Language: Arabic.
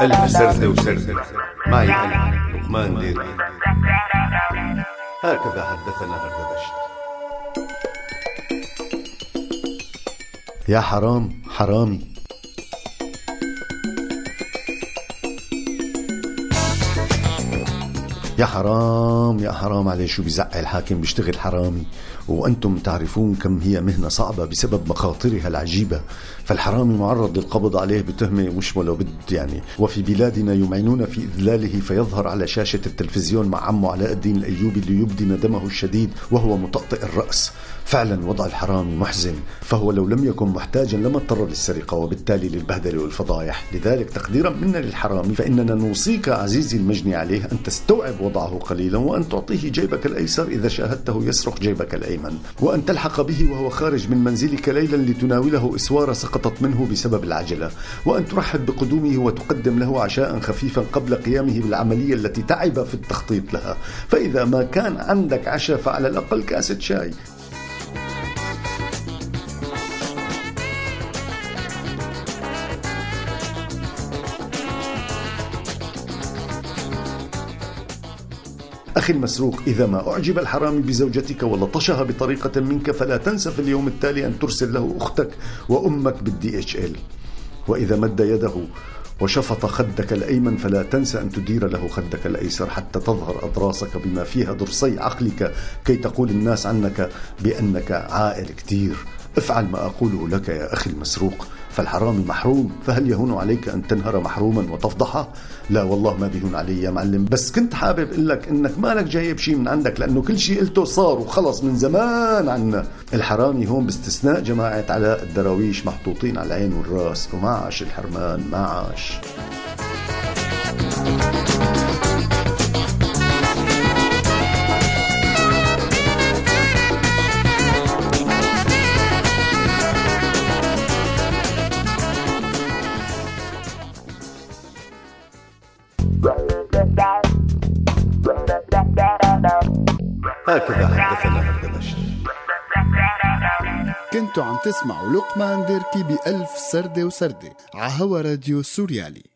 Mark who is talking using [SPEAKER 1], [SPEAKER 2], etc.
[SPEAKER 1] ألف سردة وسردة معي أنا لقمان ديري هكذا حدثنا هردبشت
[SPEAKER 2] يا حرام حرامي يا حرام يا حرام عليه شو بيزعل الحاكم بيشتغل حرامي؟ وأنتم تعرفون كم هي مهنة صعبة بسبب مخاطرها العجيبة. فالحرامي معرض للقبض عليه بتهمة مش ولو بد يعني. وفي بلادنا يمعنون في إذلاله فيظهر على شاشة التلفزيون مع عمه علاء الدين الأيوبي ليبدي ندمه الشديد وهو مطأطئ الرأس. فعلا وضع الحرامي محزن. فهو لو لم يكن محتاجا لما اضطر للسرقة وبالتالي للبهدلة والفضايح. لذلك تقديرا منا للحرامي فإننا نوصيك عزيزي المجني عليه أن تستوعب وضعه قليلا وأن تعطيه جيبك الأيسر إذا شاهدته يسرق جيبك الأيمن. وأن تلحق به وهو خارج من منزلك ليلا لتناوله إسوارة سقطت منه بسبب العجلة. وأن ترحب بقدومه وتقدم له عشاء خفيفا قبل قيامه بالعملية التي تعب في التخطيط لها. فإذا ما كان عندك عشاء فعلى الأقل كأسة شاي. أخي المسروق إذا ما أعجب الحرامي بزوجتك ولطشها بطريقة منك فلا تنسى في اليوم التالي أن ترسل له أختك وأمك بال DHL وإذا مد يده وشفط خدك الأيمن فلا تنسى أن تدير له خدك الأيسر حتى تظهر أضراسك بما فيها ضرسي عقلك كي تقول الناس عنك بأنك عاقل كتير. افعل ما أقوله لك يا أخي المسروق فالحرام محروم فهل يهون عليك أن تنهر محروما وتفضحه؟ لا والله ما بيهون علي يا معلم بس كنت حابب أقول لك إنك مالك جايب شيء من عندك لأنه كل شيء قلته صار وخلص من زمان عنا. الحرامي هون باستثناء جماعة علاء الدراويش محطوطين على العين والراس وما عاش الحرمان ما
[SPEAKER 1] هكذا حدثنا هردبشت
[SPEAKER 3] كنتوا عم تسمعوا لقمان ديركي بألف سردة وسردة عهوا راديو سوريالي.